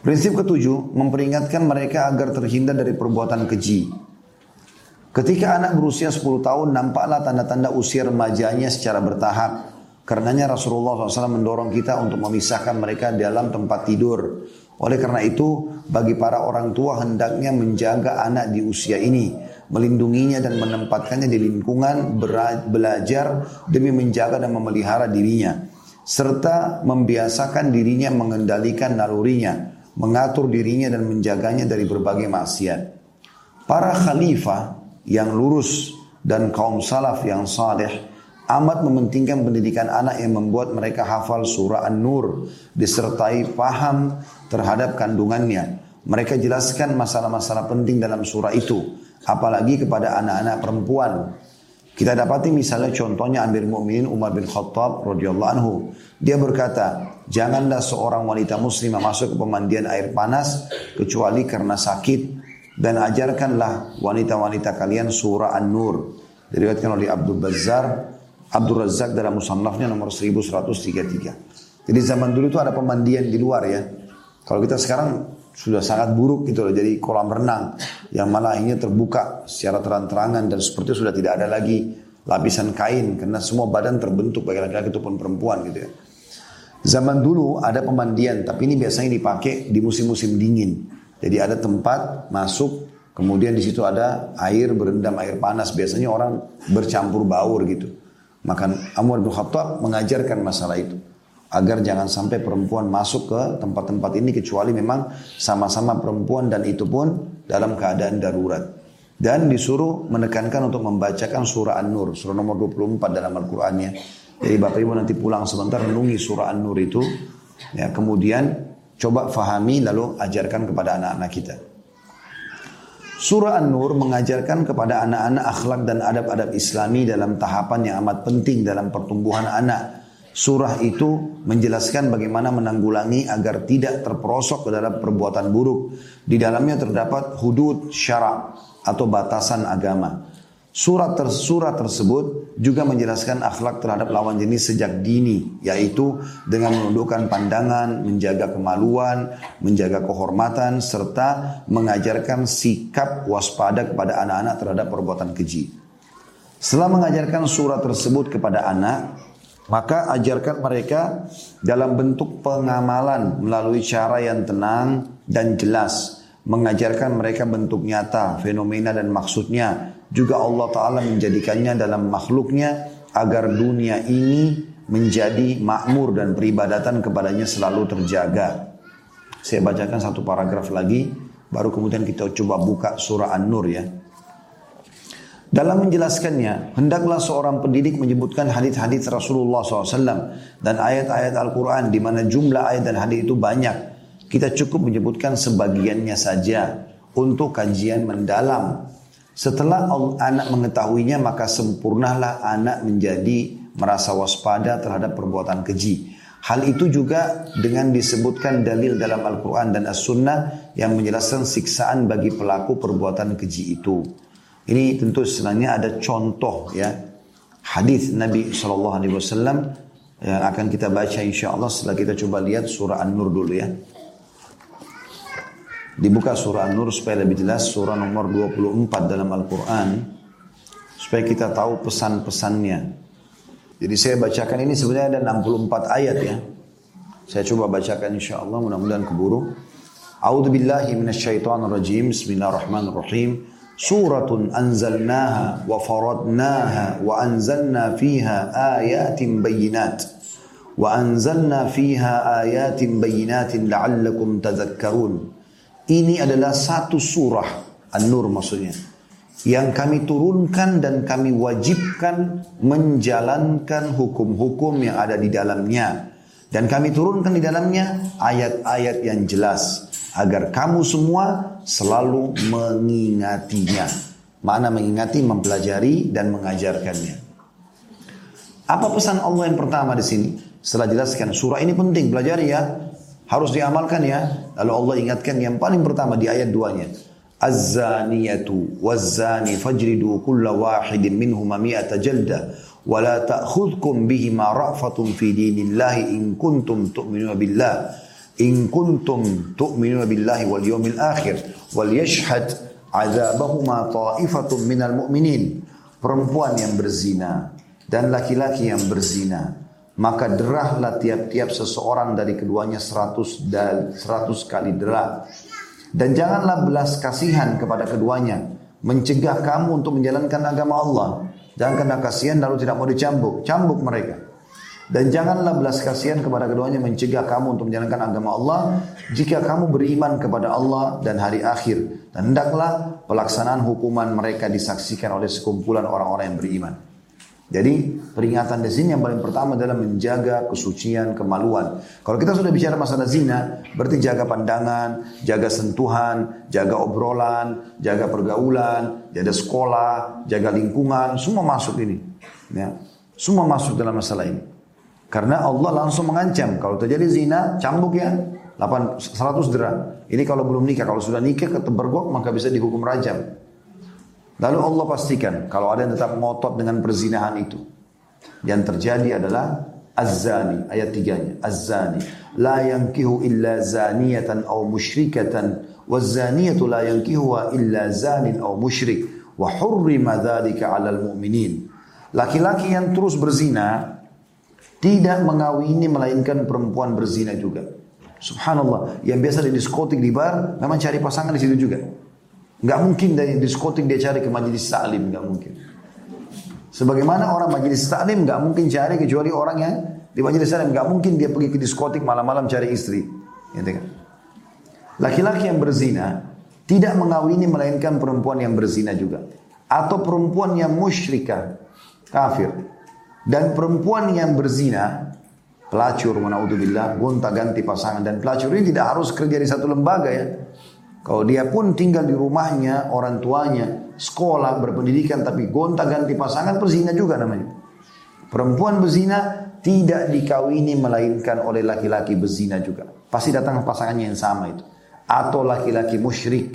Prinsip ketujuh, memperingatkan mereka agar terhindar dari perbuatan keji. Ketika anak berusia 10 tahun, nampaklah tanda-tanda usia remajanya secara bertahap. Karenanya Rasulullah SAW mendorong kita untuk memisahkan mereka dalam tempat tidur. Oleh karena itu, bagi para orang tua hendaknya menjaga anak di usia ini, melindunginya dan menempatkannya di lingkungan belajar demi menjaga dan memelihara dirinya, serta membiasakan dirinya mengendalikan nalurinya, mengatur dirinya dan menjaganya dari berbagai maksiat. Para khalifah yang lurus dan kaum salaf yang saleh amat mementingkan pendidikan anak yang membuat mereka hafal surah An-Nur disertai paham terhadap kandungannya. Mereka jelaskan masalah-masalah penting dalam surah itu, apalagi kepada anak-anak perempuan. Kita dapati misalnya contohnya Amir Mu'minin Umar bin Khattab radhiyallahu anhu. Dia berkata, janganlah seorang wanita muslimah masuk ke pemandian air panas kecuali karena sakit dan ajarkanlah wanita-wanita kalian surah An-Nur. Diriwayatkan oleh Abdul Bazzar, Abdul Razak dalam musannafnya nomor 1133. Jadi zaman dulu itu ada pemandian di luar ya. Kalau kita sekarang sudah sangat buruk gitu loh. Jadi kolam renang yang malah ini terbuka secara terang-terangan dan seperti sudah tidak ada lagi lapisan kain karena semua badan terbentuk bagi laki-laki ataupun perempuan gitu ya. Zaman dulu ada pemandian tapi ini biasanya dipakai di musim-musim dingin. Jadi ada tempat masuk kemudian di situ ada air berendam air panas biasanya orang bercampur baur gitu. Maka Amr bin Khattab mengajarkan masalah itu agar jangan sampai perempuan masuk ke tempat-tempat ini kecuali memang sama-sama perempuan dan itu pun dalam keadaan darurat. Dan disuruh menekankan untuk membacakan surah An-Nur, surah nomor 24 dalam Al-Qur'annya. Jadi Bapak Ibu nanti pulang sebentar renungi surah An-Nur itu. Ya, kemudian coba fahami lalu ajarkan kepada anak-anak kita. Surah An-Nur mengajarkan kepada anak-anak akhlak dan adab-adab islami dalam tahapan yang amat penting dalam pertumbuhan anak Surah itu menjelaskan bagaimana menanggulangi agar tidak terperosok ke dalam perbuatan buruk. Di dalamnya terdapat hudud syarak atau batasan agama. Surat ter surah tersebut juga menjelaskan akhlak terhadap lawan jenis sejak dini, yaitu dengan menundukkan pandangan, menjaga kemaluan, menjaga kehormatan, serta mengajarkan sikap waspada kepada anak-anak terhadap perbuatan keji. Setelah mengajarkan surat tersebut kepada anak, maka ajarkan mereka dalam bentuk pengamalan melalui cara yang tenang dan jelas. Mengajarkan mereka bentuk nyata, fenomena dan maksudnya. Juga Allah Ta'ala menjadikannya dalam makhluknya agar dunia ini menjadi makmur dan peribadatan kepadanya selalu terjaga. Saya bacakan satu paragraf lagi, baru kemudian kita coba buka surah An-Nur ya. Dalam menjelaskannya, hendaklah seorang pendidik menyebutkan hadis-hadis Rasulullah SAW dan ayat-ayat Al-Quran di mana jumlah ayat dan hadis itu banyak. Kita cukup menyebutkan sebagiannya saja untuk kajian mendalam. Setelah anak mengetahuinya maka sempurnalah anak menjadi merasa waspada terhadap perbuatan keji. Hal itu juga dengan disebutkan dalil dalam Al-Quran dan As-Sunnah yang menjelaskan siksaan bagi pelaku perbuatan keji itu. Ini tentu sebenarnya ada contoh ya hadis Nabi Shallallahu Alaihi Wasallam yang akan kita baca insya Allah setelah kita coba lihat surah An-Nur dulu ya. Dibuka surah An-Nur supaya lebih jelas surah nomor 24 dalam Al-Quran supaya kita tahu pesan-pesannya. Jadi saya bacakan ini sebenarnya ada 64 ayat ya. Saya coba bacakan insya Allah mudah-mudahan keburu. A'udzu billahi minasyaitonir rajim. Bismillahirrahmanirrahim. Suratun anzalnaha wa faradnaha wa anzalna fiha ayatin bayinat wa anzalna fiha ayatin bayinatin la'allakum tazakkarun Ini adalah satu surah An-Nur maksudnya yang kami turunkan dan kami wajibkan menjalankan hukum-hukum yang ada di dalamnya dan kami turunkan di dalamnya ayat-ayat yang jelas agar kamu semua selalu mengingatinya. Mana mengingati, mempelajari dan mengajarkannya. Apa pesan Allah yang pertama di sini? Setelah jelaskan surah ini penting pelajari ya, harus diamalkan ya. Lalu Allah ingatkan yang paling pertama di ayat duanya. Az-zaniyatu fajridu kulla wahidin minhuma mi'ata jalda ta'khudhukum bihima ra'fatun fi dinillahi in kuntum tu'minuna billah. In kuntum tu'minuna billahi wal yawmil akhir wal yashhad azabahuma ta'ifatun minal mu'minin. Perempuan yang berzina dan laki-laki yang berzina maka derahlah tiap-tiap seseorang dari keduanya seratus dan seratus kali derah. Dan janganlah belas kasihan kepada keduanya mencegah kamu untuk menjalankan agama Allah jangan kena kasihan lalu tidak mau dicambuk cambuk mereka dan janganlah belas kasihan kepada keduanya mencegah kamu untuk menjalankan agama Allah jika kamu beriman kepada Allah dan hari akhir. Dan hendaklah pelaksanaan hukuman mereka disaksikan oleh sekumpulan orang-orang yang beriman. Jadi peringatan di sini yang paling pertama adalah menjaga kesucian, kemaluan. Kalau kita sudah bicara masalah zina, berarti jaga pandangan, jaga sentuhan, jaga obrolan, jaga pergaulan, jaga sekolah, jaga lingkungan, semua masuk ini. Ya. Semua masuk dalam masalah ini. Karena Allah langsung mengancam. Kalau terjadi zina, cambuk ya. 8, 100 dirham. Ini kalau belum nikah. Kalau sudah nikah ketebergok maka bisa dihukum rajam. Lalu Allah pastikan kalau ada yang tetap ngotot dengan perzinahan itu. Yang terjadi adalah Az-zani ayat tiganya Az-zani la yankihu illa zaniyatan aw musyrikatan waz-zaniyatu la yankihuha illa zanin aw musyrik wa hurrima dzalika 'alal mu'minin. Laki-laki yang terus berzina tidak mengawini melainkan perempuan berzina juga. Subhanallah, yang biasa di diskotik di bar, memang cari pasangan di situ juga. Gak mungkin dari diskotik dia cari ke majelis taklim, gak mungkin. Sebagaimana orang majelis taklim gak mungkin cari kecuali orang yang di majelis taklim gak mungkin dia pergi ke diskotik malam-malam cari istri. Gitu kan? Laki-laki yang berzina tidak mengawini melainkan perempuan yang berzina juga atau perempuan yang musyrikah kafir dan perempuan yang berzina, pelacur, manaudzubillah, gonta ganti pasangan. Dan pelacur ini tidak harus kerja di satu lembaga ya. Kalau dia pun tinggal di rumahnya, orang tuanya, sekolah, berpendidikan, tapi gonta ganti pasangan, berzina juga namanya. Perempuan berzina tidak dikawini melainkan oleh laki-laki berzina juga. Pasti datang pasangannya yang sama itu. Atau laki-laki musyrik.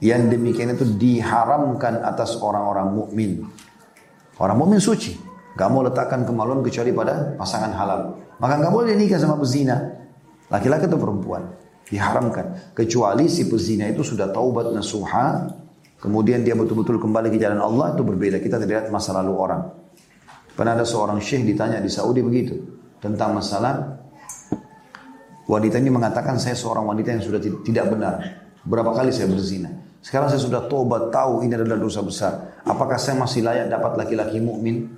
Yang demikian itu diharamkan atas orang-orang mukmin. Orang mukmin suci. Gak mau letakkan kemaluan kecuali pada pasangan halal. Maka gak boleh nikah sama pezina. Laki-laki atau perempuan. Diharamkan. Kecuali si pezina itu sudah taubat nasuha. Kemudian dia betul-betul kembali ke jalan Allah. Itu berbeda. Kita tidak lihat masa lalu orang. Pernah ada seorang syekh ditanya di Saudi begitu. Tentang masalah wanita ini mengatakan saya seorang wanita yang sudah tidak benar. Berapa kali saya berzina. Sekarang saya sudah tobat tahu ini adalah dosa besar. Apakah saya masih layak dapat laki-laki mukmin?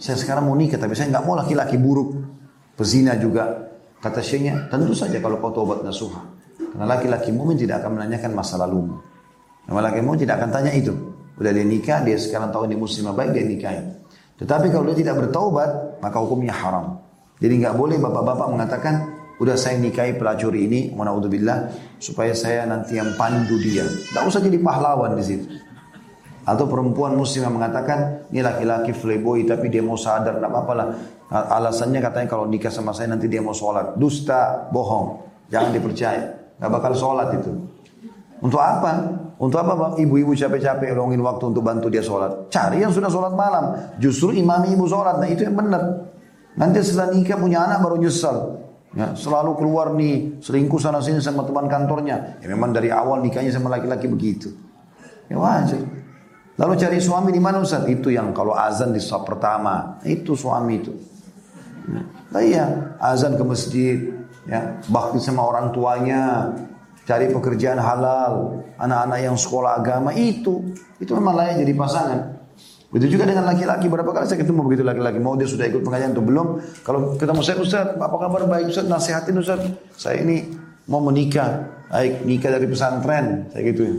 Saya sekarang mau nikah, tapi saya nggak mau laki-laki buruk, pezina juga. Kata syekhnya, tentu saja kalau kau tobat nasuha. Karena laki-laki mukmin tidak akan menanyakan masa lalumu. Nama laki mukmin tidak akan tanya itu. Udah dia nikah, dia sekarang tahu ini muslimah baik, dia nikahi. Tetapi kalau dia tidak bertaubat, maka hukumnya haram. Jadi nggak boleh bapak-bapak mengatakan, udah saya nikahi pelacur ini, billah, supaya saya nanti yang pandu dia. Tidak usah jadi pahlawan di situ. Atau perempuan muslim yang mengatakan, ini laki-laki playboy tapi dia mau sadar, tidak apa-apa lah. Alasannya katanya kalau nikah sama saya nanti dia mau sholat. Dusta, bohong. Jangan dipercaya. Gak bakal sholat itu. Untuk apa? Untuk apa ibu-ibu capek-capek longin waktu untuk bantu dia sholat? Cari yang sudah sholat malam. Justru imami ibu sholat. Nah itu yang benar. Nanti setelah nikah punya anak baru nyesal. Ya, selalu keluar nih selingkuh sana sini sama teman kantornya. Ya memang dari awal nikahnya sama laki-laki begitu. Ya wajar. Lalu cari suami di mana Ustaz? Itu yang kalau azan di saf pertama, itu suami itu. Nah, iya, azan ke masjid, ya, bakti sama orang tuanya, cari pekerjaan halal, anak-anak yang sekolah agama itu, itu memang layak jadi pasangan. Begitu juga dengan laki-laki, berapa kali saya ketemu begitu laki-laki, mau dia sudah ikut pengajian atau belum? Kalau ketemu saya Ustaz, apa kabar baik Ustaz, nasihatin Ustaz, saya ini mau menikah, baik nikah dari pesantren, saya gitu ya.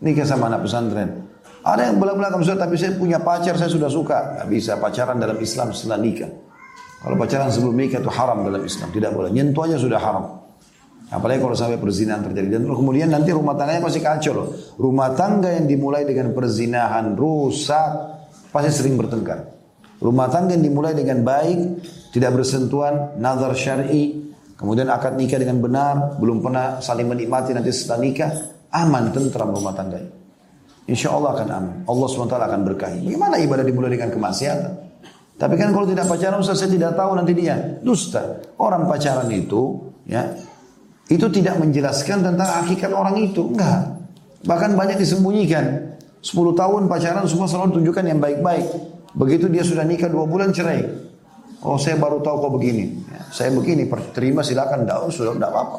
Nikah sama anak pesantren. Ada yang belakang Ustaz, tapi saya punya pacar, saya sudah suka. Gak bisa pacaran dalam Islam setelah nikah. Kalau pacaran sebelum nikah itu haram dalam Islam, tidak boleh. Nyentuh aja sudah haram. Apalagi kalau sampai perzinahan terjadi. Dan kemudian nanti rumah tangganya pasti kacau loh. Rumah tangga yang dimulai dengan perzinahan rusak, pasti sering bertengkar. Rumah tangga yang dimulai dengan baik, tidak bersentuhan, nazar syar'i, kemudian akad nikah dengan benar, belum pernah saling menikmati nanti setelah nikah, aman, tentram rumah tangganya. Insya Allah akan aman. Allah SWT akan berkahi. Bagaimana ibadah dimulai dengan kemaksiatan? Tapi kan kalau tidak pacaran Ustaz saya tidak tahu nanti dia dusta. Orang pacaran itu ya itu tidak menjelaskan tentang hakikat orang itu. Enggak. Bahkan banyak disembunyikan. 10 tahun pacaran semua selalu tunjukkan yang baik-baik. Begitu dia sudah nikah 2 bulan cerai. Oh saya baru tahu kok begini. Ya, saya begini, terima silakan. Tidak, sudah tidak apa-apa.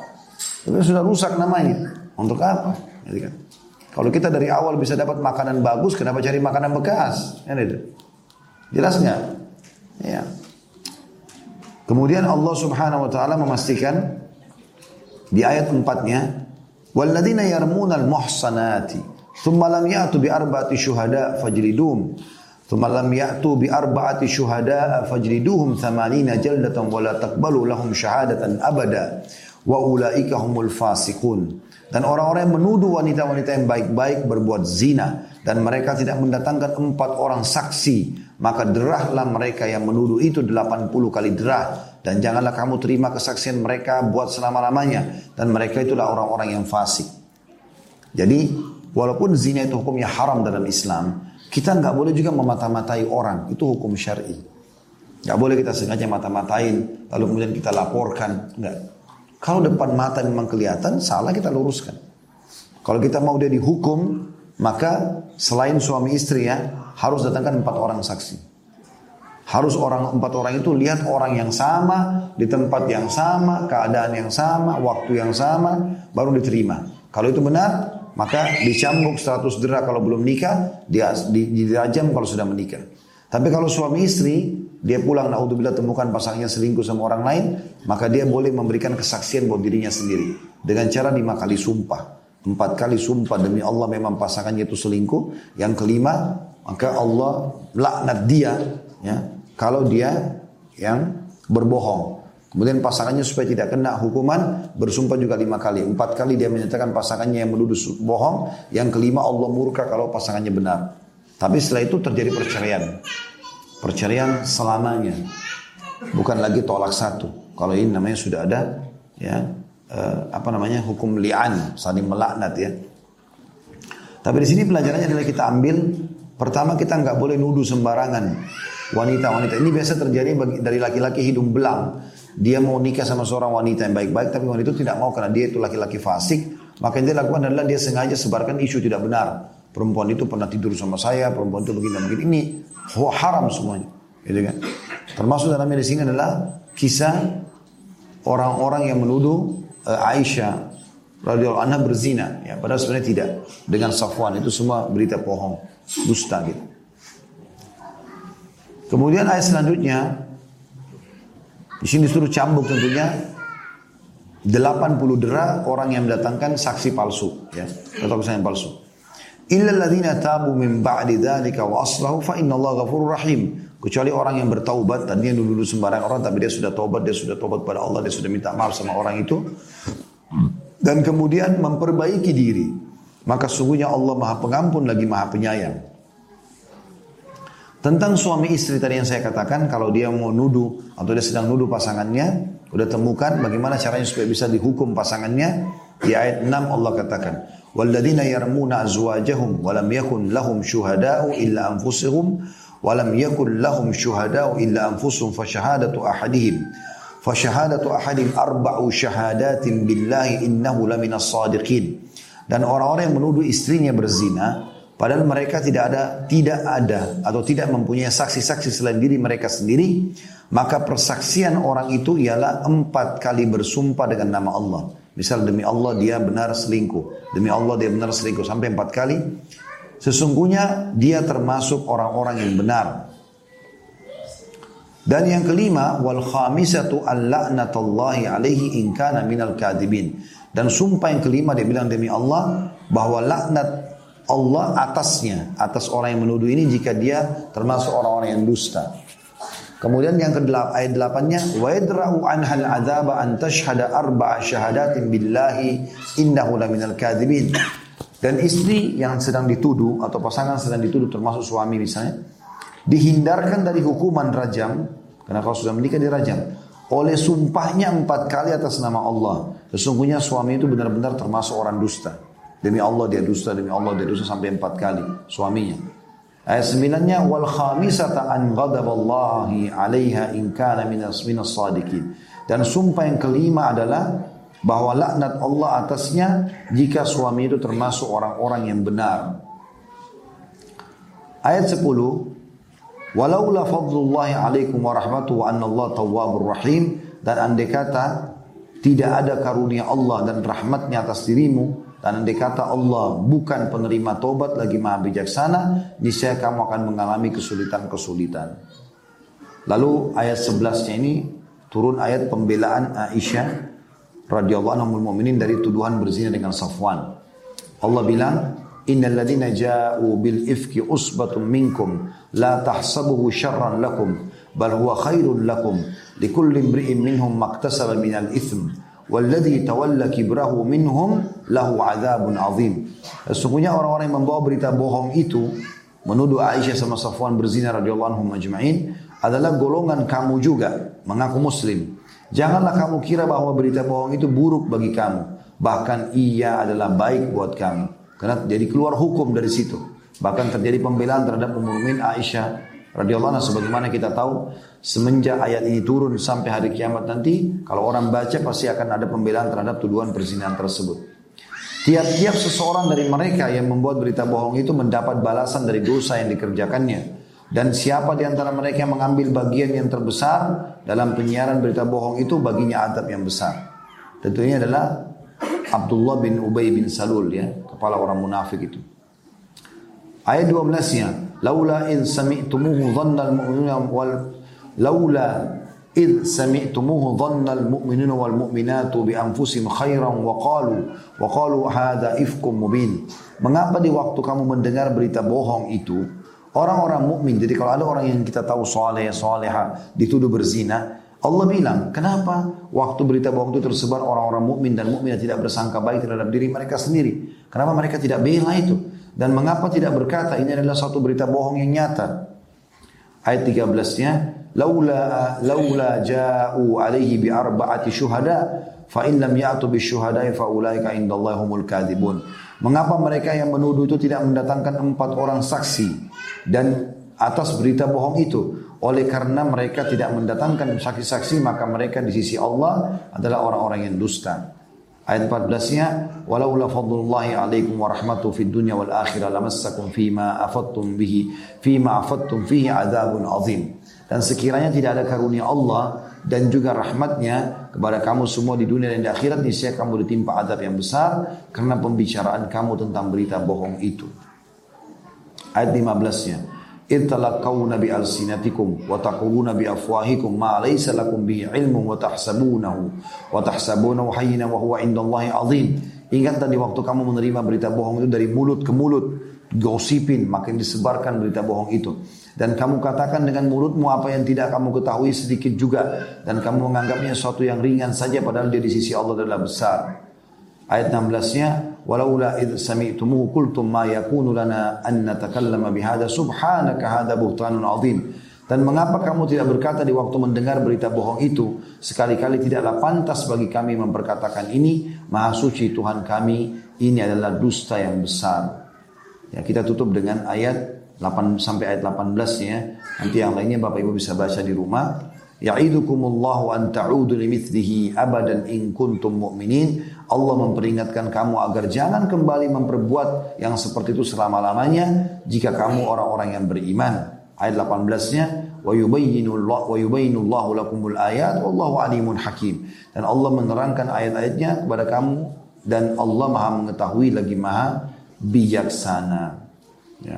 Tapi sudah rusak namanya. Untuk apa? Jadi kan. Kalau kita dari awal bisa dapat makanan bagus, kenapa cari makanan bekas? Ya, itu. Jelas nggak? Ya. Kemudian Allah Subhanahu wa taala memastikan di ayat 4-nya, "Walladzina yarmuna al-muhsanati thumma lam ya'tu bi arba'ati syuhada fajlidum." ثم لم يأتوا بأربعة شهداء فاجلدوهم ثمانين جلدة ولا تقبلوا لهم شهادة أبدا وأولئك هم الفاسقون dan orang-orang yang menuduh wanita-wanita yang baik-baik berbuat zina. Dan mereka tidak mendatangkan empat orang saksi. Maka derahlah mereka yang menuduh itu 80 kali derah. Dan janganlah kamu terima kesaksian mereka buat selama-lamanya. Dan mereka itulah orang-orang yang fasik. Jadi walaupun zina itu hukumnya haram dalam Islam kita nggak boleh juga memata-matai orang, itu hukum syar'i. Nggak boleh kita sengaja mata-matain, lalu kemudian kita laporkan, nggak. Kalau depan mata memang kelihatan, salah kita luruskan. Kalau kita mau dia dihukum, maka selain suami istri ya, harus datangkan empat orang saksi. Harus orang empat orang itu lihat orang yang sama, di tempat yang sama, keadaan yang sama, waktu yang sama, baru diterima. Kalau itu benar, maka dicambuk 100 derah kalau belum nikah, dia dirajam kalau sudah menikah. Tapi kalau suami istri, dia pulang naudzubillah temukan pasangannya selingkuh sama orang lain, maka dia boleh memberikan kesaksian buat dirinya sendiri dengan cara lima kali sumpah. Empat kali sumpah demi Allah memang pasangannya itu selingkuh. Yang kelima, maka Allah laknat dia ya kalau dia yang berbohong. Kemudian pasangannya supaya tidak kena hukuman bersumpah juga lima kali. Empat kali dia menyatakan pasangannya yang menuduh bohong. Yang kelima Allah murka kalau pasangannya benar. Tapi setelah itu terjadi perceraian. Perceraian selamanya. Bukan lagi tolak satu. Kalau ini namanya sudah ada ya eh, apa namanya hukum li'an saling melaknat ya. Tapi di sini pelajarannya adalah kita ambil pertama kita nggak boleh nuduh sembarangan wanita-wanita. Ini biasa terjadi dari laki-laki hidung belang dia mau nikah sama seorang wanita yang baik-baik tapi wanita itu tidak mau karena dia itu laki-laki fasik maka yang dia lakukan adalah dia sengaja sebarkan isu tidak benar perempuan itu pernah tidur sama saya perempuan itu begini begini ini haram semuanya. Gitu kan? Termasuk dalamnya di sini adalah kisah orang-orang yang menuduh uh, Aisyah radhiyallahu anha berzina. Ya padahal sebenarnya tidak. Dengan Safwan itu semua berita bohong dusta gitu. Kemudian ayat selanjutnya di sini disuruh cambuk tentunya 80 dera orang yang mendatangkan saksi palsu ya. Atau kesaksian palsu. Illa alladziina tabu min ba'di dzalika wa aslahu fa innallaha ghafurur rahim. Kecuali orang yang bertaubat tadinya dulu, dulu sembarang orang tapi dia sudah taubat, dia sudah taubat pada Allah, dia sudah minta maaf sama orang itu dan kemudian memperbaiki diri. Maka sungguhnya Allah Maha Pengampun lagi Maha Penyayang. Tentang suami istri tadi yang saya katakan, kalau dia mau nuduh atau dia sedang nuduh pasangannya, udah temukan bagaimana caranya supaya bisa dihukum pasangannya. Di ayat 6 Allah katakan, "Walladzina yarmuna azwajahum wa lam yakun lahum syuhada'u illa anfusuhum wa lam yakun lahum syuhada'u illa anfusuhum fa syahadatu ahadihim fa syahadatu ahadihim arba'u syahadatin billahi innahu laminas sadiqin." Dan orang-orang yang menuduh istrinya berzina, Padahal mereka tidak ada tidak ada atau tidak mempunyai saksi-saksi selain diri mereka sendiri, maka persaksian orang itu ialah empat kali bersumpah dengan nama Allah. Misal demi Allah dia benar selingkuh, demi Allah dia benar selingkuh sampai empat kali. Sesungguhnya dia termasuk orang-orang yang benar. Dan yang kelima, wal khamisatu al-la'natullahi alaihi in kana minal kadibin. Dan sumpah yang kelima dia bilang demi Allah bahwa laknat Allah atasnya, atas orang yang menuduh ini jika dia termasuk orang-orang yang dusta. Kemudian yang ke ayat 8-nya wa yadra'u anhal adzaba an tashhada arba'a syahadatin billahi innahu laminal kadzibin. Dan istri yang sedang dituduh atau pasangan sedang dituduh termasuk suami misalnya dihindarkan dari hukuman rajam karena kalau sudah menikah dirajam oleh sumpahnya empat kali atas nama Allah. Sesungguhnya suami itu benar-benar termasuk orang dusta. Demi Allah dia dusta, demi Allah dia dusta sampai empat kali suaminya. Ayat sembilannya wal khamisata an ghadaballahi 'alaiha in kana minas minas sadiqin. Dan sumpah yang kelima adalah bahwa laknat Allah atasnya jika suami itu termasuk orang-orang yang benar. Ayat 10 Walaula fadlullahi alaikum wa rahmatuhu wa anna Allah tawwabur rahim dan andai kata tidak ada karunia Allah dan rahmatnya atas dirimu dan andai kata Allah bukan penerima tobat lagi maha bijaksana niscaya kamu akan mengalami kesulitan-kesulitan. Lalu ayat 11 nya ini turun ayat pembelaan Aisyah radhiyallahu anha mu'minin dari tuduhan berzina dengan Safwan. Allah bilang Innal ladina ja'u bil ifki usbatun minkum la tahsabuhu syarran lakum bal huwa khairun lakum likulli imri'in minhum maktasaba minal ithm walladhi tawalla kibrahu minhum lahu adzabun azim. Sesungguhnya orang-orang yang membawa berita bohong itu menuduh Aisyah sama Safwan berzina radhiyallahu anhum majma'in adalah golongan kamu juga mengaku muslim. Janganlah kamu kira bahwa berita bohong itu buruk bagi kamu. Bahkan ia adalah baik buat kamu. Karena jadi keluar hukum dari situ. Bahkan terjadi pembelaan terhadap Mukminin Aisyah radhiyallahu anha sebagaimana kita tahu semenjak ayat ini turun sampai hari kiamat nanti kalau orang baca pasti akan ada pembelaan terhadap tuduhan perzinahan tersebut. Tiap-tiap seseorang dari mereka yang membuat berita bohong itu mendapat balasan dari dosa yang dikerjakannya. Dan siapa di antara mereka yang mengambil bagian yang terbesar dalam penyiaran berita bohong itu baginya adab yang besar. Tentunya adalah Abdullah bin Ubay bin Salul ya kepala orang munafik itu. Ayat 12-nya, laula in sami'tumuhu dhanna al-mu'minuna wal laula id sami'tumuhu dhanna al-mu'minuna wal mu'minatu bi anfusihim khairan wa qalu wa qalu hadha ifkum mubin. Mengapa di waktu kamu mendengar berita bohong itu orang-orang mukmin jadi kalau ada orang yang kita tahu soleh soleha dituduh berzina Allah bilang, kenapa waktu berita bohong itu tersebar orang-orang mukmin dan mukmin tidak bersangka baik terhadap diri mereka sendiri? Kenapa mereka tidak bela itu? Dan mengapa tidak berkata ini adalah satu berita bohong yang nyata? Ayat 13-nya, laula laula ja'u alaihi bi arba'ati syuhada fa in lam ya'tu bi fa ulaika indallahi humul. Mengapa mereka yang menuduh itu tidak mendatangkan empat orang saksi dan atas berita bohong itu? Oleh karena mereka tidak mendatangkan saksi-saksi maka mereka di sisi Allah adalah orang-orang yang dusta. Ayat 14-nya, "Walaula fadlullahi 'alaikum wa rahmatuhu fid dunya wal akhirah lamassakum fima afattum bihi fima afattum fihi adzabun azim." Dan sekiranya tidak ada karunia Allah dan juga rahmatnya kepada kamu semua di dunia dan di akhirat niscaya kamu ditimpa adab yang besar karena pembicaraan kamu tentang berita bohong itu. Ayat 15-nya, bi alsinatikum wa taquluna bi afwahikum ma laysa lakum bihi ilmun wa tahsabunahu wa tahsabunahu hayyina wa huwa indallahi azim. Ingat tadi waktu kamu menerima berita bohong itu dari mulut ke mulut, gosipin, makin disebarkan berita bohong itu. Dan kamu katakan dengan mulutmu apa yang tidak kamu ketahui sedikit juga. Dan kamu menganggapnya sesuatu yang ringan saja padahal dia di sisi Allah adalah besar. Ayat 16-nya, walaula id sami'tumuhu qultum ma yakunu lana an natakallama bihada subhanaka hada buhtanun azim. Dan mengapa kamu tidak berkata di waktu mendengar berita bohong itu, sekali-kali tidaklah pantas bagi kami memperkatakan ini, maha suci Tuhan kami, ini adalah dusta yang besar. Ya, kita tutup dengan ayat 8 sampai ayat 18 ya. Nanti yang lainnya Bapak Ibu bisa baca di rumah. Ya'idukumullahu an ta'udu limithlihi abadan in kuntum mu'minin. Allah memperingatkan kamu agar jangan kembali memperbuat yang seperti itu selama-lamanya jika kamu orang-orang yang beriman. Ayat 18-nya wa yubayyinullahu lakumul ayat wallahu alimun hakim. Dan Allah menerangkan ayat-ayatnya kepada kamu dan Allah Maha mengetahui lagi Maha bijaksana. Ya.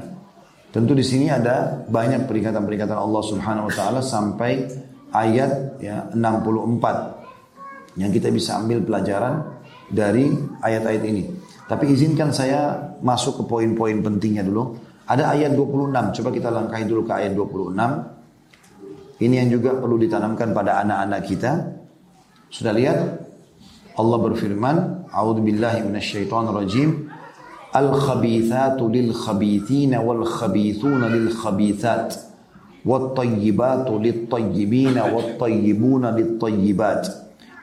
Tentu di sini ada banyak peringatan-peringatan Allah Subhanahu wa taala sampai ayat ya 64 yang kita bisa ambil pelajaran dari ayat-ayat ini. Tapi izinkan saya masuk ke poin-poin pentingnya dulu. Ada ayat 26, coba kita langkahi dulu ke ayat 26. Ini yang juga perlu ditanamkan pada anak-anak kita. Sudah lihat? Allah berfirman, A'udzu billahi rajim. Al-khabithatu lil-khabithina wal-khabithuna lil-khabithat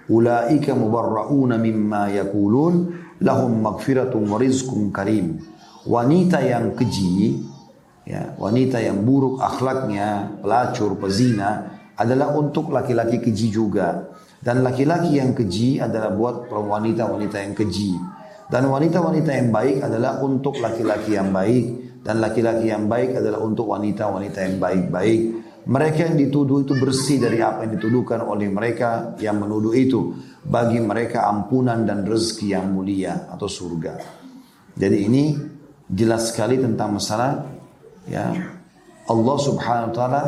ulaika mubarrauna mimma yakulun lahum magfiratun wa rizqun karim. Wanita yang keji ya wanita yang buruk akhlaknya pelacur pezina adalah untuk laki-laki keji juga. Dan laki-laki yang keji adalah buat wanita-wanita yang keji. Dan wanita-wanita yang baik adalah untuk laki-laki yang baik. Dan laki-laki yang baik adalah untuk wanita-wanita yang baik-baik. Mereka yang dituduh itu bersih dari apa yang dituduhkan oleh mereka yang menuduh itu. Bagi mereka ampunan dan rezeki yang mulia atau surga. Jadi ini jelas sekali tentang masalah ya Allah subhanahu wa ta'ala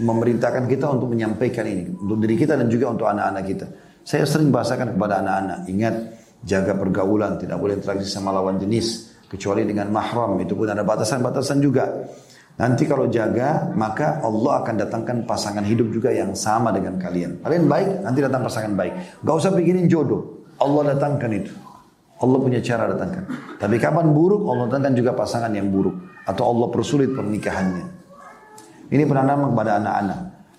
memerintahkan kita untuk menyampaikan ini. Untuk diri kita dan juga untuk anak-anak kita. Saya sering bahasakan kepada anak-anak. Ingat, jaga pergaulan. Tidak boleh interaksi sama lawan jenis. Kecuali dengan mahram. Itu pun ada batasan-batasan juga. Nanti kalau jaga, maka Allah akan datangkan pasangan hidup juga yang sama dengan kalian. Kalian baik, nanti datang pasangan baik. Gak usah pikirin jodoh. Allah datangkan itu. Allah punya cara datangkan. Tapi kapan buruk, Allah datangkan juga pasangan yang buruk. Atau Allah persulit pernikahannya. Ini penanaman kepada anak-anak.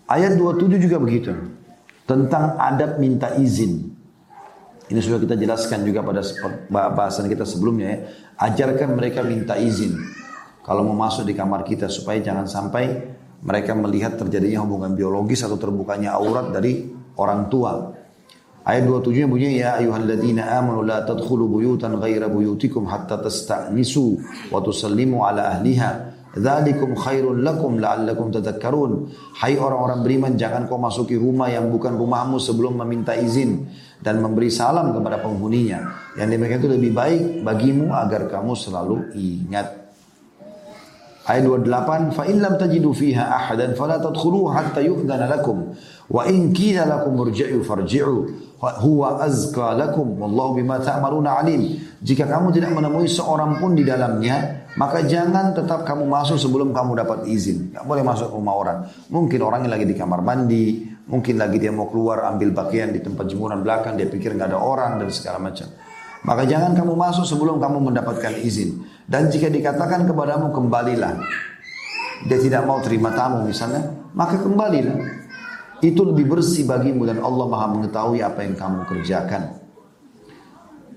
Ayat 27 juga begitu. Tentang adab minta izin. Ini sudah kita jelaskan juga pada bahasan kita sebelumnya ya. Ajarkan mereka minta izin. Kalau mau masuk di kamar kita supaya jangan sampai mereka melihat terjadinya hubungan biologis atau terbukanya aurat dari orang tua. Ayat 27 bunyi ya ayyuhalladzina amanu la tadkhulu buyutan ghaira buyutikum hatta tasta'nisu wa tusallimu ala ahliha Dzalikum khairun lakum la'allakum tadhakkarun. Hai orang-orang beriman, jangan kau masuki rumah yang bukan rumahmu sebelum meminta izin dan memberi salam kepada penghuninya. Yang demikian itu lebih baik bagimu agar kamu selalu ingat. Ayat 28, fa in lam tajidu fiha ahadan fala tadkhulu hatta yu'dhana lakum wa in qila lakum irji'u farji'u huwa azka lakum wallahu bima ta'maluna alim. Jika kamu tidak menemui seorang pun di dalamnya, maka jangan tetap kamu masuk sebelum kamu dapat izin. Gak boleh masuk rumah orang. Mungkin orangnya lagi di kamar mandi, mungkin lagi dia mau keluar ambil pakaian di tempat jemuran belakang, dia pikir nggak ada orang dan segala macam. Maka jangan kamu masuk sebelum kamu mendapatkan izin. Dan jika dikatakan kepadamu kembalilah, dia tidak mau terima tamu misalnya, maka kembalilah. Itu lebih bersih bagimu dan Allah maha mengetahui apa yang kamu kerjakan.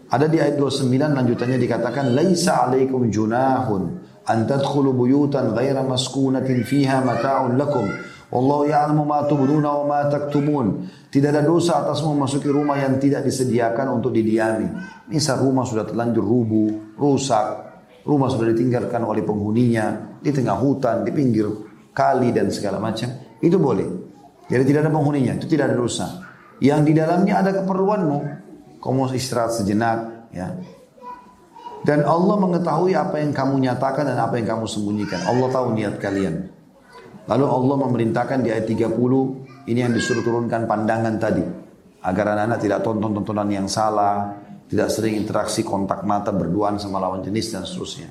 Ada di ayat 29 lanjutannya dikatakan laisa alaikum junahun an tadkhulu buyutan ghaira maskunatin fiha mata'un lakum wallahu ya'lamu ma tubduna wa ma taktumun. Tidak ada dosa atasmu memasuki rumah yang tidak disediakan untuk didiami. Misal rumah sudah terlanjur rubuh, rusak, rumah sudah ditinggalkan oleh penghuninya di tengah hutan, di pinggir kali dan segala macam. Itu boleh. Jadi tidak ada penghuninya, itu tidak ada dosa. Yang di dalamnya ada keperluanmu, kamu istirahat sejenak, ya. Dan Allah mengetahui apa yang kamu nyatakan dan apa yang kamu sembunyikan. Allah tahu niat kalian. Lalu Allah memerintahkan di ayat 30, ini yang disuruh turunkan pandangan tadi. Agar anak-anak tidak tonton-tontonan yang salah, tidak sering interaksi kontak mata berduaan sama lawan jenis dan seterusnya.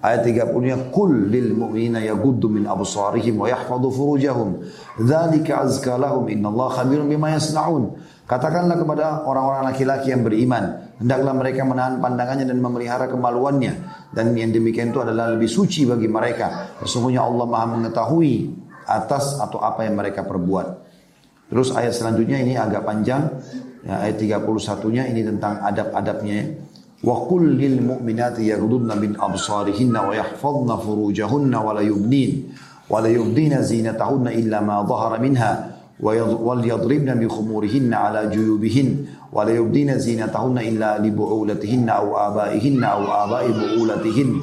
Ayat 30-nya kul lil mu'minina yaghuddu min absarihim wa yahfadhu furujahum. Dzalika azka lahum innallaha khabirun bima yasnaun. Katakanlah kepada orang-orang laki-laki yang beriman, hendaklah mereka menahan pandangannya dan memelihara kemaluannya. Dan yang demikian itu adalah lebih suci bagi mereka. Sesungguhnya Allah maha mengetahui atas atau apa yang mereka perbuat. Terus ayat selanjutnya ini agak panjang. Ya, ayat 31-nya ini tentang adab-adabnya ya. Wa qul lil mu'minati yaghdudna min absarihinna wa yahfazna furujahunna wa la yubnin wa la yubdina zinatahunna illa ma dhahara minha wal yadribna bi khumurihinna ala juyubihin wa la yubdina zinatahunna illa li bu'ulatihinna aw abaihinna aw abai bu'ulatihin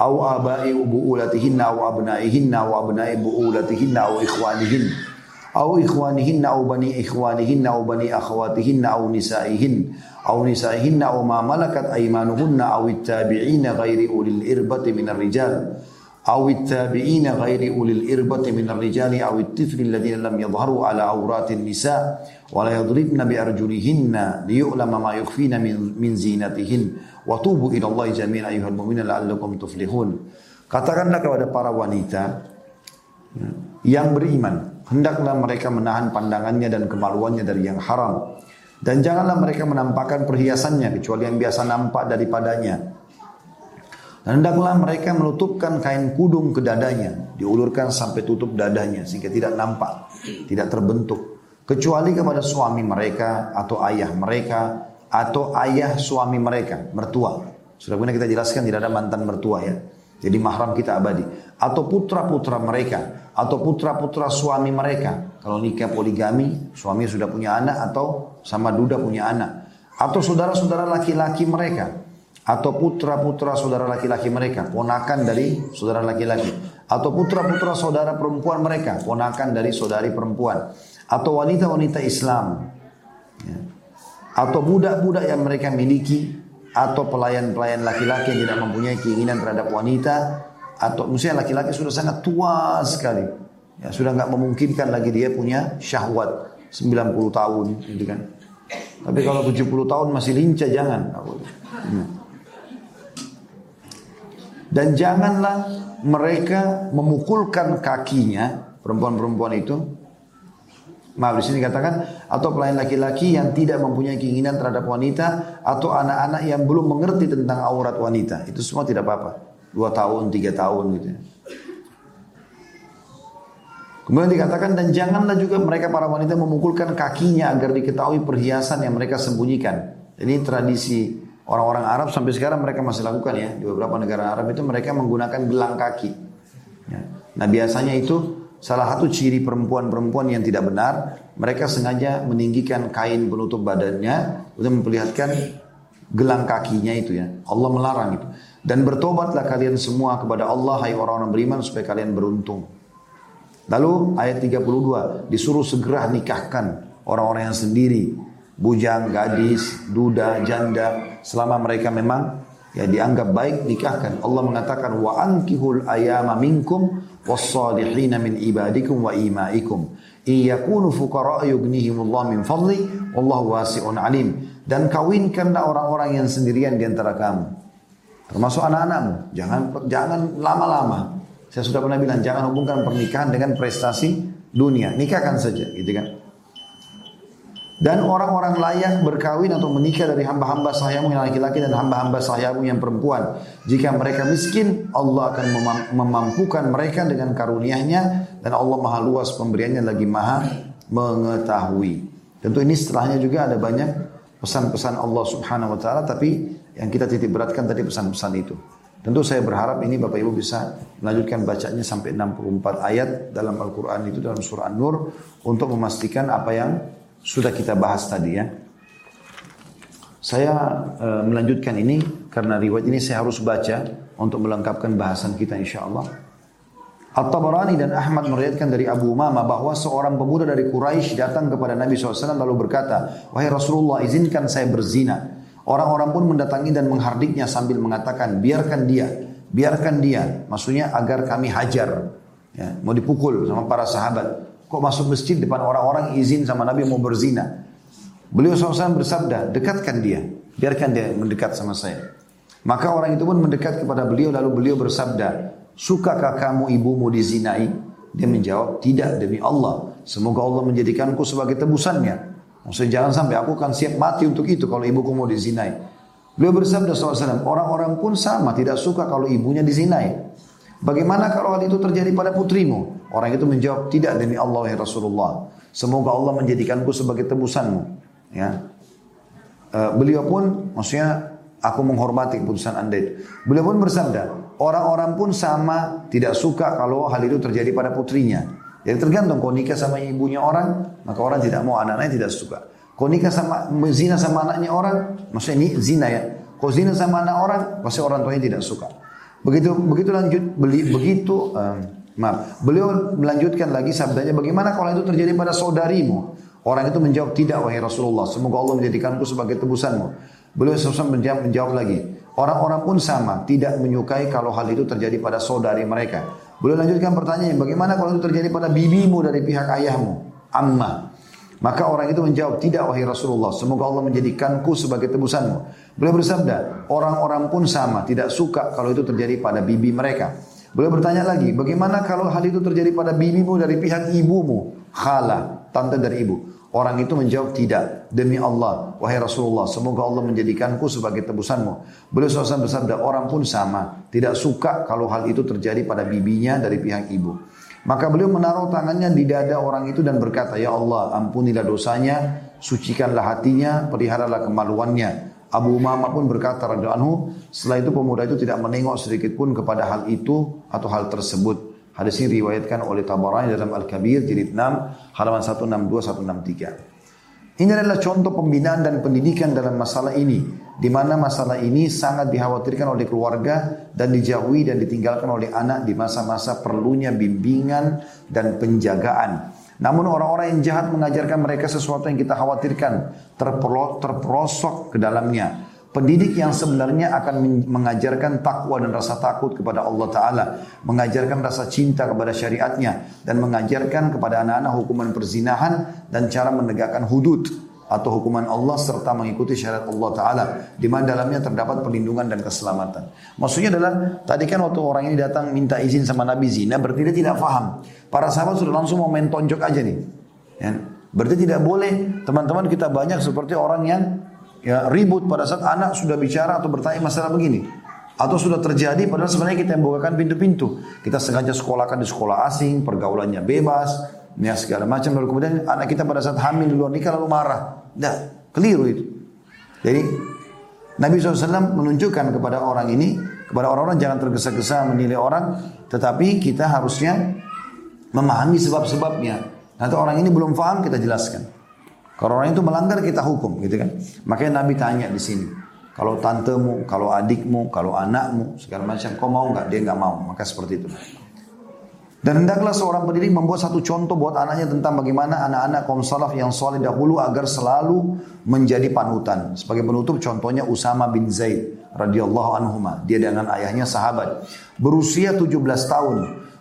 aw abai bu'ulatihinna aw abnaihinna aw abnai bu'ulatihinna aw ikhwanihin. أو إخوانهن أو بني إخوانهن أو بني أخواتهن أو نسائهن أو نسائهن أو ما ملكت أيمانهن أو التابعين غير أولي الإربة من الرجال أو التابعين غير أولي الإربة من الرجال أو الطفل الذين لم يظهروا على عورات النساء ولا يضربن بأرجلهن ليؤلم ما يخفين من, من زينتهن وتوبوا إلى الله جميعا أيها المؤمنين لعلكم تفلحون. Katakanlah kepada para wanita yang beriman, hendaklah mereka menahan pandangannya dan kemaluannya dari yang haram. Dan janganlah mereka menampakkan perhiasannya kecuali yang biasa nampak daripadanya Hendaklah mereka menutupkan kain kudung ke dadanya, diulurkan sampai tutup dadanya sehingga tidak nampak, tidak terbentuk. Kecuali kepada suami mereka atau ayah mereka atau ayah suami mereka, mertua. Sudah pernah kita jelaskan tidak ada mantan mertua ya. Jadi mahram kita abadi. Atau putra-putra mereka. Atau putra-putra suami mereka. Kalau nikah poligami, suami sudah punya anak atau sama duda punya anak. Atau saudara-saudara laki-laki mereka. Atau putra-putra saudara laki-laki mereka. Ponakan dari saudara laki-laki. Atau putra-putra saudara perempuan mereka. Ponakan dari saudari perempuan. Atau wanita-wanita Islam. Ya. Atau budak-budak yang mereka miliki. Atau pelayan-pelayan laki-laki yang tidak mempunyai keinginan terhadap wanita. Atau misalnya laki-laki sudah sangat tua sekali Ya, sudah nggak memungkinkan lagi dia punya syahwat 90 tahun gitu kan. Tapi kalau 70 tahun masih lincah jangan. Hmm. Dan janganlah mereka memukulkan kakinya perempuan-perempuan itu. Maaf di sini katakan atau pelayan laki-laki yang tidak mempunyai keinginan terhadap wanita atau anak-anak yang belum mengerti tentang aurat wanita. Itu semua tidak apa-apa. Dua tahun, tiga tahun gitu. Ya. Kemudian dikatakan dan janganlah juga mereka para wanita memukulkan kakinya agar diketahui perhiasan yang mereka sembunyikan. Ini tradisi orang-orang Arab sampai sekarang mereka masih lakukan ya di beberapa negara Arab itu mereka menggunakan gelang kaki. Ya. Nah biasanya itu salah satu ciri perempuan-perempuan yang tidak benar mereka sengaja meninggikan kain penutup badannya untuk memperlihatkan gelang kakinya itu ya. Allah melarang itu. Dan bertobatlah kalian semua kepada Allah hai orang-orang beriman supaya kalian beruntung. Lalu ayat 32 disuruh segera nikahkan orang-orang yang sendiri, bujang, gadis, duda, janda. Selama mereka memang ya dianggap baik nikahkan. Allah mengatakan wa ankihul ayama minkum was-salihin min ibadikum wa imaikum. Iyakunu fuqara yughnihimullah min fadli wallahu wasi'un alim. Dan kawinkanlah orang-orang yang sendirian di antara kamu termasuk anak-anakmu jangan jangan lama-lama saya sudah pernah bilang jangan hubungkan pernikahan dengan prestasi dunia. Nikahkan saja, gitu kan. Dan orang-orang layak berkawin atau menikah dari hamba-hamba sahayamu yang laki-laki dan hamba-hamba sahayamu yang perempuan. Jika mereka miskin, Allah akan memampukan mereka dengan karunia-Nya dan Allah maha luas pemberiannya lagi maha mengetahui. Tentu ini setelahnya juga ada banyak pesan-pesan Allah Subhanahu wa taala tapi yang kita titik beratkan tadi pesan-pesan itu. Tentu saya berharap ini Bapak Ibu bisa melanjutkan bacanya sampai 64 ayat dalam Al-Quran itu dalam surah An-Nur untuk memastikan apa yang sudah kita bahas tadi ya. Saya e, melanjutkan ini karena riwayat ini saya harus baca untuk melengkapkan bahasan kita insya Allah. At-Tabarani dan Ahmad meriwayatkan dari Abu Umama bahwa seorang pemuda dari Quraisy datang kepada Nabi SAW lalu berkata, Wahai Rasulullah izinkan saya berzina. Orang-orang pun mendatangi dan menghardiknya sambil mengatakan, biarkan dia, biarkan dia. Maksudnya agar kami hajar. Ya, mau dipukul sama para sahabat. Kok masuk masjid depan orang-orang izin sama Nabi mau berzina. Beliau SAW bersabda, dekatkan dia. Biarkan dia mendekat sama saya. Maka orang itu pun mendekat kepada beliau lalu beliau bersabda, Sukakah kamu ibumu dizinai? Dia menjawab, tidak demi Allah. Semoga Allah menjadikanku sebagai tebusannya. Maksudnya jangan sampai aku akan siap mati untuk itu kalau ibuku mau dizinai. Beliau bersabda SAW, orang-orang pun sama tidak suka kalau ibunya dizinai. Bagaimana kalau hal itu terjadi pada putrimu? Orang itu menjawab, tidak demi Allah ya Rasulullah. Semoga Allah menjadikanku sebagai tebusanmu. Ya. Uh, beliau pun, maksudnya aku menghormati keputusan anda itu. Beliau pun bersabda, orang-orang pun sama tidak suka kalau hal itu terjadi pada putrinya. Jadi tergantung kau nikah sama ibunya orang, maka orang tidak mau anaknya tidak suka. Kau nikah sama zina sama anaknya orang, maksudnya ini zina ya. Kau zina sama anak orang, pasti orang tuanya tidak suka. Begitu begitu lanjut beli begitu um, maaf. Beliau melanjutkan lagi sabdanya bagaimana kalau itu terjadi pada saudarimu? Orang itu menjawab tidak wahai Rasulullah. Semoga Allah menjadikanku sebagai tebusanmu. Beliau sesuatu menjawab, menjawab lagi. Orang-orang pun sama, tidak menyukai kalau hal itu terjadi pada saudari mereka. Beliau lanjutkan pertanyaan, bagaimana kalau itu terjadi pada bibimu dari pihak ayahmu? Amma. Maka orang itu menjawab, tidak wahai Rasulullah, semoga Allah menjadikanku sebagai tebusanmu. Beliau bersabda, orang-orang pun sama, tidak suka kalau itu terjadi pada bibi mereka. Beliau bertanya lagi, bagaimana kalau hal itu terjadi pada bibimu dari pihak ibumu? Khala, tante dari ibu. Orang itu menjawab tidak. Demi Allah, wahai Rasulullah, semoga Allah menjadikanku sebagai tebusanmu. Beliau SAW bersabda, orang pun sama. Tidak suka kalau hal itu terjadi pada bibinya dari pihak ibu. Maka beliau menaruh tangannya di dada orang itu dan berkata, Ya Allah, ampunilah dosanya, sucikanlah hatinya, peliharalah kemaluannya. Abu Umama pun berkata, anhu, setelah itu pemuda itu tidak menengok sedikit pun kepada hal itu atau hal tersebut. Hadis ini riwayatkan oleh Tabarani dalam Al-Kabir jilid 6 halaman 162 163. Ini adalah contoh pembinaan dan pendidikan dalam masalah ini, di mana masalah ini sangat dikhawatirkan oleh keluarga dan dijauhi dan ditinggalkan oleh anak di masa-masa perlunya bimbingan dan penjagaan. Namun orang-orang yang jahat mengajarkan mereka sesuatu yang kita khawatirkan, terperosok ke dalamnya. Pendidik yang sebenarnya akan mengajarkan takwa dan rasa takut kepada Allah Ta'ala. Mengajarkan rasa cinta kepada syariatnya. Dan mengajarkan kepada anak-anak hukuman perzinahan dan cara menegakkan hudud atau hukuman Allah serta mengikuti syariat Allah Ta'ala. Di mana dalamnya terdapat perlindungan dan keselamatan. Maksudnya adalah, tadi kan waktu orang ini datang minta izin sama Nabi Zina, berarti dia tidak paham. Para sahabat sudah langsung mau main tonjok aja nih. Ya. Berarti tidak boleh, teman-teman kita banyak seperti orang yang ya ribut pada saat anak sudah bicara atau bertanya masalah begini. Atau sudah terjadi padahal sebenarnya kita yang bukakan pintu-pintu. Kita sengaja sekolahkan di sekolah asing pergaulannya bebas ya segala macam. Lalu kemudian anak kita pada saat hamil di luar nikah lalu marah. Tidak keliru itu. Jadi Nabi SAW menunjukkan kepada orang ini kepada orang-orang jangan tergesa-gesa menilai orang tetapi kita harusnya memahami sebab-sebabnya. Nanti orang ini belum paham kita jelaskan kalau orang itu melanggar kita hukum gitu kan. Makanya Nabi tanya di sini. Kalau tantemu, kalau adikmu, kalau anakmu, segala macam, kau mau nggak? Dia nggak mau. Maka seperti itu. Dan hendaklah seorang pendidik membuat satu contoh buat anaknya tentang bagaimana anak-anak kaum salaf yang soleh dahulu agar selalu menjadi panutan. Sebagai penutup contohnya Usama bin Zaid radhiyallahu anhu. Dia dengan ayahnya sahabat. Berusia 17 tahun.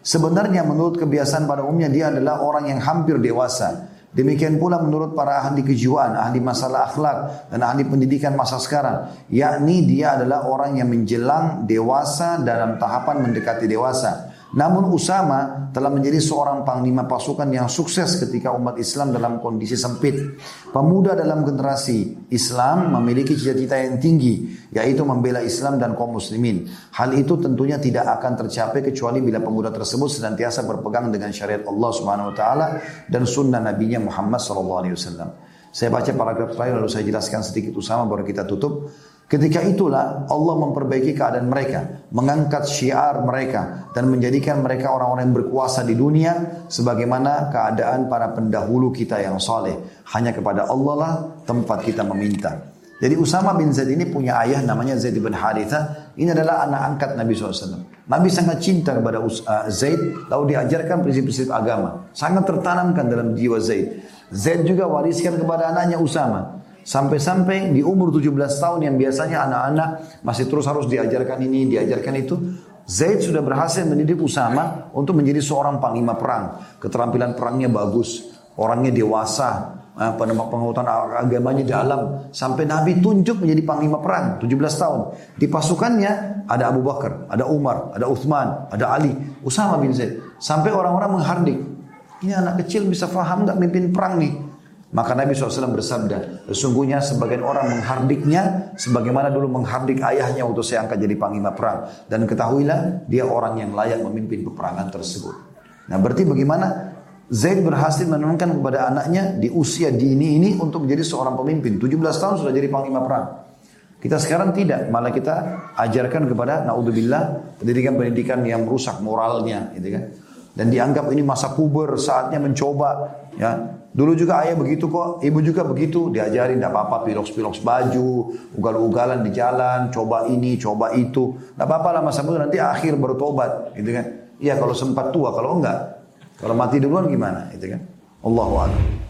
Sebenarnya menurut kebiasaan pada umumnya dia adalah orang yang hampir dewasa. Demikian pula menurut para ahli kejiwaan, ahli masalah akhlak dan ahli pendidikan masa sekarang, yakni dia adalah orang yang menjelang dewasa dalam tahapan mendekati dewasa. Namun Usama telah menjadi seorang panglima pasukan yang sukses ketika umat Islam dalam kondisi sempit. Pemuda dalam generasi Islam memiliki cita-cita yang tinggi, yaitu membela Islam dan kaum muslimin. Hal itu tentunya tidak akan tercapai kecuali bila pemuda tersebut senantiasa berpegang dengan syariat Allah Subhanahu wa taala dan sunnah nabinya Muhammad sallallahu alaihi wasallam. Saya baca paragraf terakhir lalu saya jelaskan sedikit Usama baru kita tutup. Ketika itulah Allah memperbaiki keadaan mereka, mengangkat syiar mereka dan menjadikan mereka orang-orang yang berkuasa di dunia sebagaimana keadaan para pendahulu kita yang soleh. Hanya kepada Allah lah tempat kita meminta. Jadi Usama bin Zaid ini punya ayah namanya Zaid bin Haritha. Ini adalah anak angkat Nabi SAW. Nabi sangat cinta kepada uh, Zaid lalu diajarkan prinsip-prinsip agama. Sangat tertanamkan dalam jiwa Zaid. Zaid juga wariskan kepada anaknya Usama. Sampai-sampai di umur 17 tahun yang biasanya anak-anak masih terus harus diajarkan ini, diajarkan itu. Zaid sudah berhasil mendidik Usama untuk menjadi seorang panglima perang. Keterampilan perangnya bagus, orangnya dewasa, pengetahuan agamanya dalam. Sampai Nabi tunjuk menjadi panglima perang 17 tahun. Di pasukannya ada Abu Bakar, ada Umar, ada Uthman, ada Ali, Usama bin Zaid. Sampai orang-orang menghardik. Ini anak kecil bisa faham nggak mimpin perang nih? Maka Nabi SAW bersabda, sesungguhnya sebagian orang menghardiknya sebagaimana dulu menghardik ayahnya untuk saya angkat jadi panglima perang. Dan ketahuilah dia orang yang layak memimpin peperangan tersebut. Nah berarti bagaimana Zaid berhasil menurunkan kepada anaknya di usia dini ini untuk menjadi seorang pemimpin. 17 tahun sudah jadi panglima perang. Kita sekarang tidak, malah kita ajarkan kepada naudzubillah pendidikan-pendidikan yang merusak moralnya, gitu kan. Dan dianggap ini masa puber, saatnya mencoba, ya Dulu juga ayah begitu kok, ibu juga begitu. Diajarin tidak apa-apa, piloks-piloks baju, ugal-ugalan di jalan, coba ini, coba itu. Tidak apa-apa lah masa muda, nanti akhir bertobat. Gitu kan. Iya kalau sempat tua, kalau enggak. Kalau mati duluan gimana? Gitu kan. Allahu.